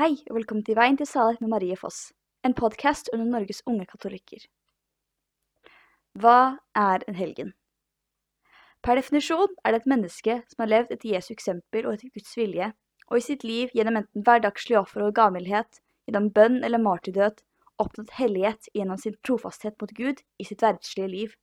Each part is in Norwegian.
Hei, og velkommen til Veien til salighet med Marie Foss, en podkast under Norges unge katolikker. Hva er en helgen? Per definisjon er det et menneske som har levd etter Jesu eksempel og etter Guds vilje, og i sitt liv gjennom enten hverdagslige offer og gavmildhet, gjennom bønn eller martyrdød, oppnådd hellighet gjennom sin trofasthet mot Gud i sitt verdslige liv.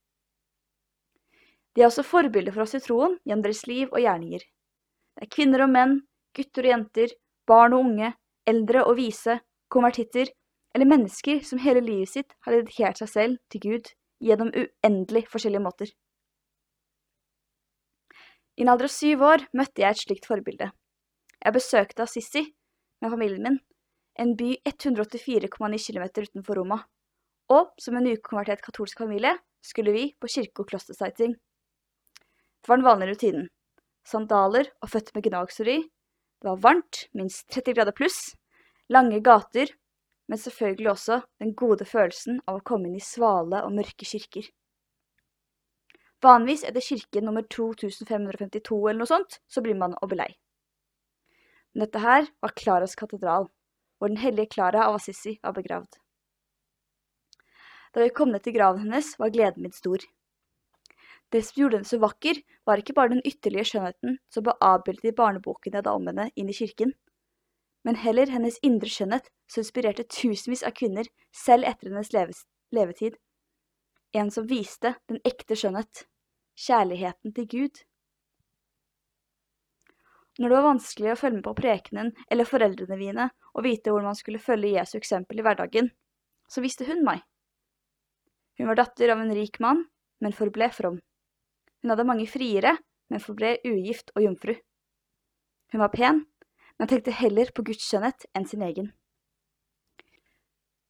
De er også forbilder for oss i troen gjennom deres liv og gjerninger. Det er kvinner og menn, gutter og jenter, barn og unge, eldre og vise, konvertitter eller mennesker som hele livet sitt har dedikert seg selv til Gud gjennom uendelig forskjellige måter. I en alder av syv år møtte jeg et slikt forbilde. Jeg besøkte Assisi med familien min, en by 184,9 km utenfor Roma, og som en nykonvertert katolsk familie skulle vi på kirke- og klostersighting. Det var den vanlige rutinen. Sandaler og føtter med gnagsori. Det var varmt, minst 30 grader pluss, lange gater, men selvfølgelig også den gode følelsen av å komme inn i svale og mørke kirker. Vanligvis det kirke nummer 2552 eller noe sånt, så blir man obelei. Men dette her var Klaras katedral, hvor den hellige Klara av Assisi var begravd. Da vi kom ned til graven hennes, var gleden min stor. Det som gjorde henne så vakker, var ikke bare den ytterlige skjønnheten som ble avbildet i barnebokene da om henne inn i kirken, men heller hennes indre skjønnhet som inspirerte tusenvis av kvinner selv etter hennes levetid. En som viste den ekte skjønnhet, kjærligheten til Gud. Når det var vanskelig å følge med på prekenen eller foreldrene mine og vite hvordan man skulle følge Jesu eksempel i hverdagen, så visste hun meg. Hun var datter av en rik mann, men forble from. Hun hadde mange friere, men forble ugift og jomfru. Hun var pen, men tenkte heller på Guds skjønnhet enn sin egen.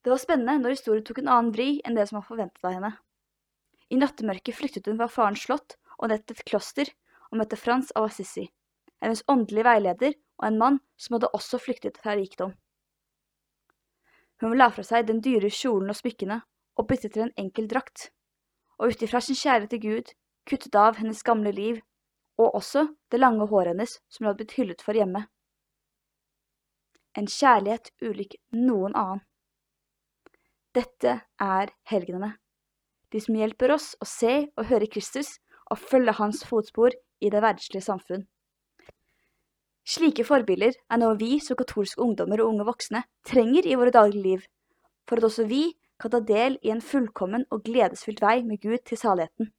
Det var spennende når historien tok en annen vri enn det som var forventet av henne. I nattemørket flyktet hun fra farens slott og ned til et kloster og møtte Frans av Assisi hennes åndelige veileder og en mann som hadde også flyktet fra rikdom. Hun la fra seg den dyre kjolen og smykkene og byttet til en enkel drakt, og ut ifra sin kjærlighet til Gud kuttet av hennes gamle liv og også det lange håret hennes som hun hadde blitt hyllet for hjemme. En kjærlighet ulik noen annen. Dette er helgenene, de som hjelper oss å se og høre Kristus og følge hans fotspor i det verdslige samfunn. Slike forbilder er noe vi som katolske ungdommer og unge voksne trenger i våre daglige liv, for at også vi kan ta del i en fullkommen og gledesfylt vei med Gud til saligheten.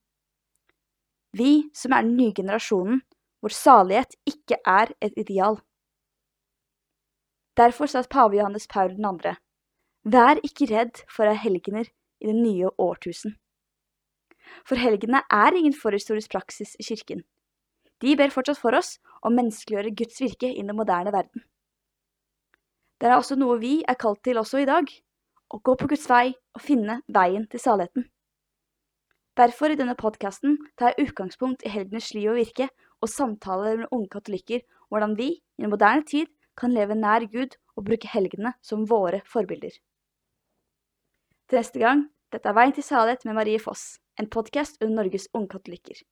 Vi som er den nye generasjonen, hvor salighet ikke er et ideal. Derfor sa pave Johannes Paul 2. Vær ikke redd for helgener i det nye årtusen. For helgene er ingen forhistorisk praksis i kirken. De ber fortsatt for oss å menneskeliggjøre Guds virke i den moderne verden. Det er også noe vi er kalt til også i dag, å gå på Guds vei og finne veien til saligheten. Derfor i denne podkasten tar jeg utgangspunkt i helgenes liv og virke og samtaler med unge katolikker hvordan vi i en moderne tid kan leve nær Gud og bruke helgene som våre forbilder. Til neste gang, dette er Veien til salighet med Marie Foss, en podkast under Norges unge katolikker.